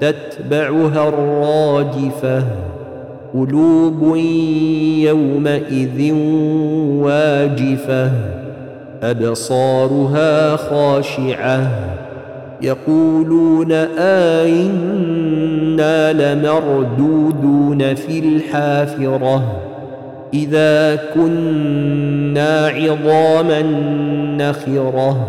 تتبعها الرادفة قلوب يومئذ واجفة أبصارها خاشعة يقولون آئنا لمردودون في الحافرة إذا كنا عظاما نخرة.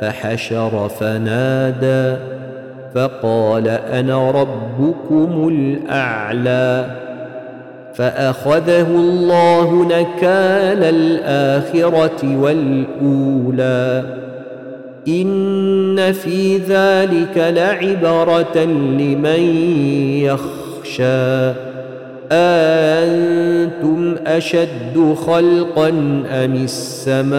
فحشر فنادى فقال أنا ربكم الأعلى فأخذه الله نكال الآخرة والأولى إن في ذلك لعبرة لمن يخشى أنتم أشد خلقا أم السماء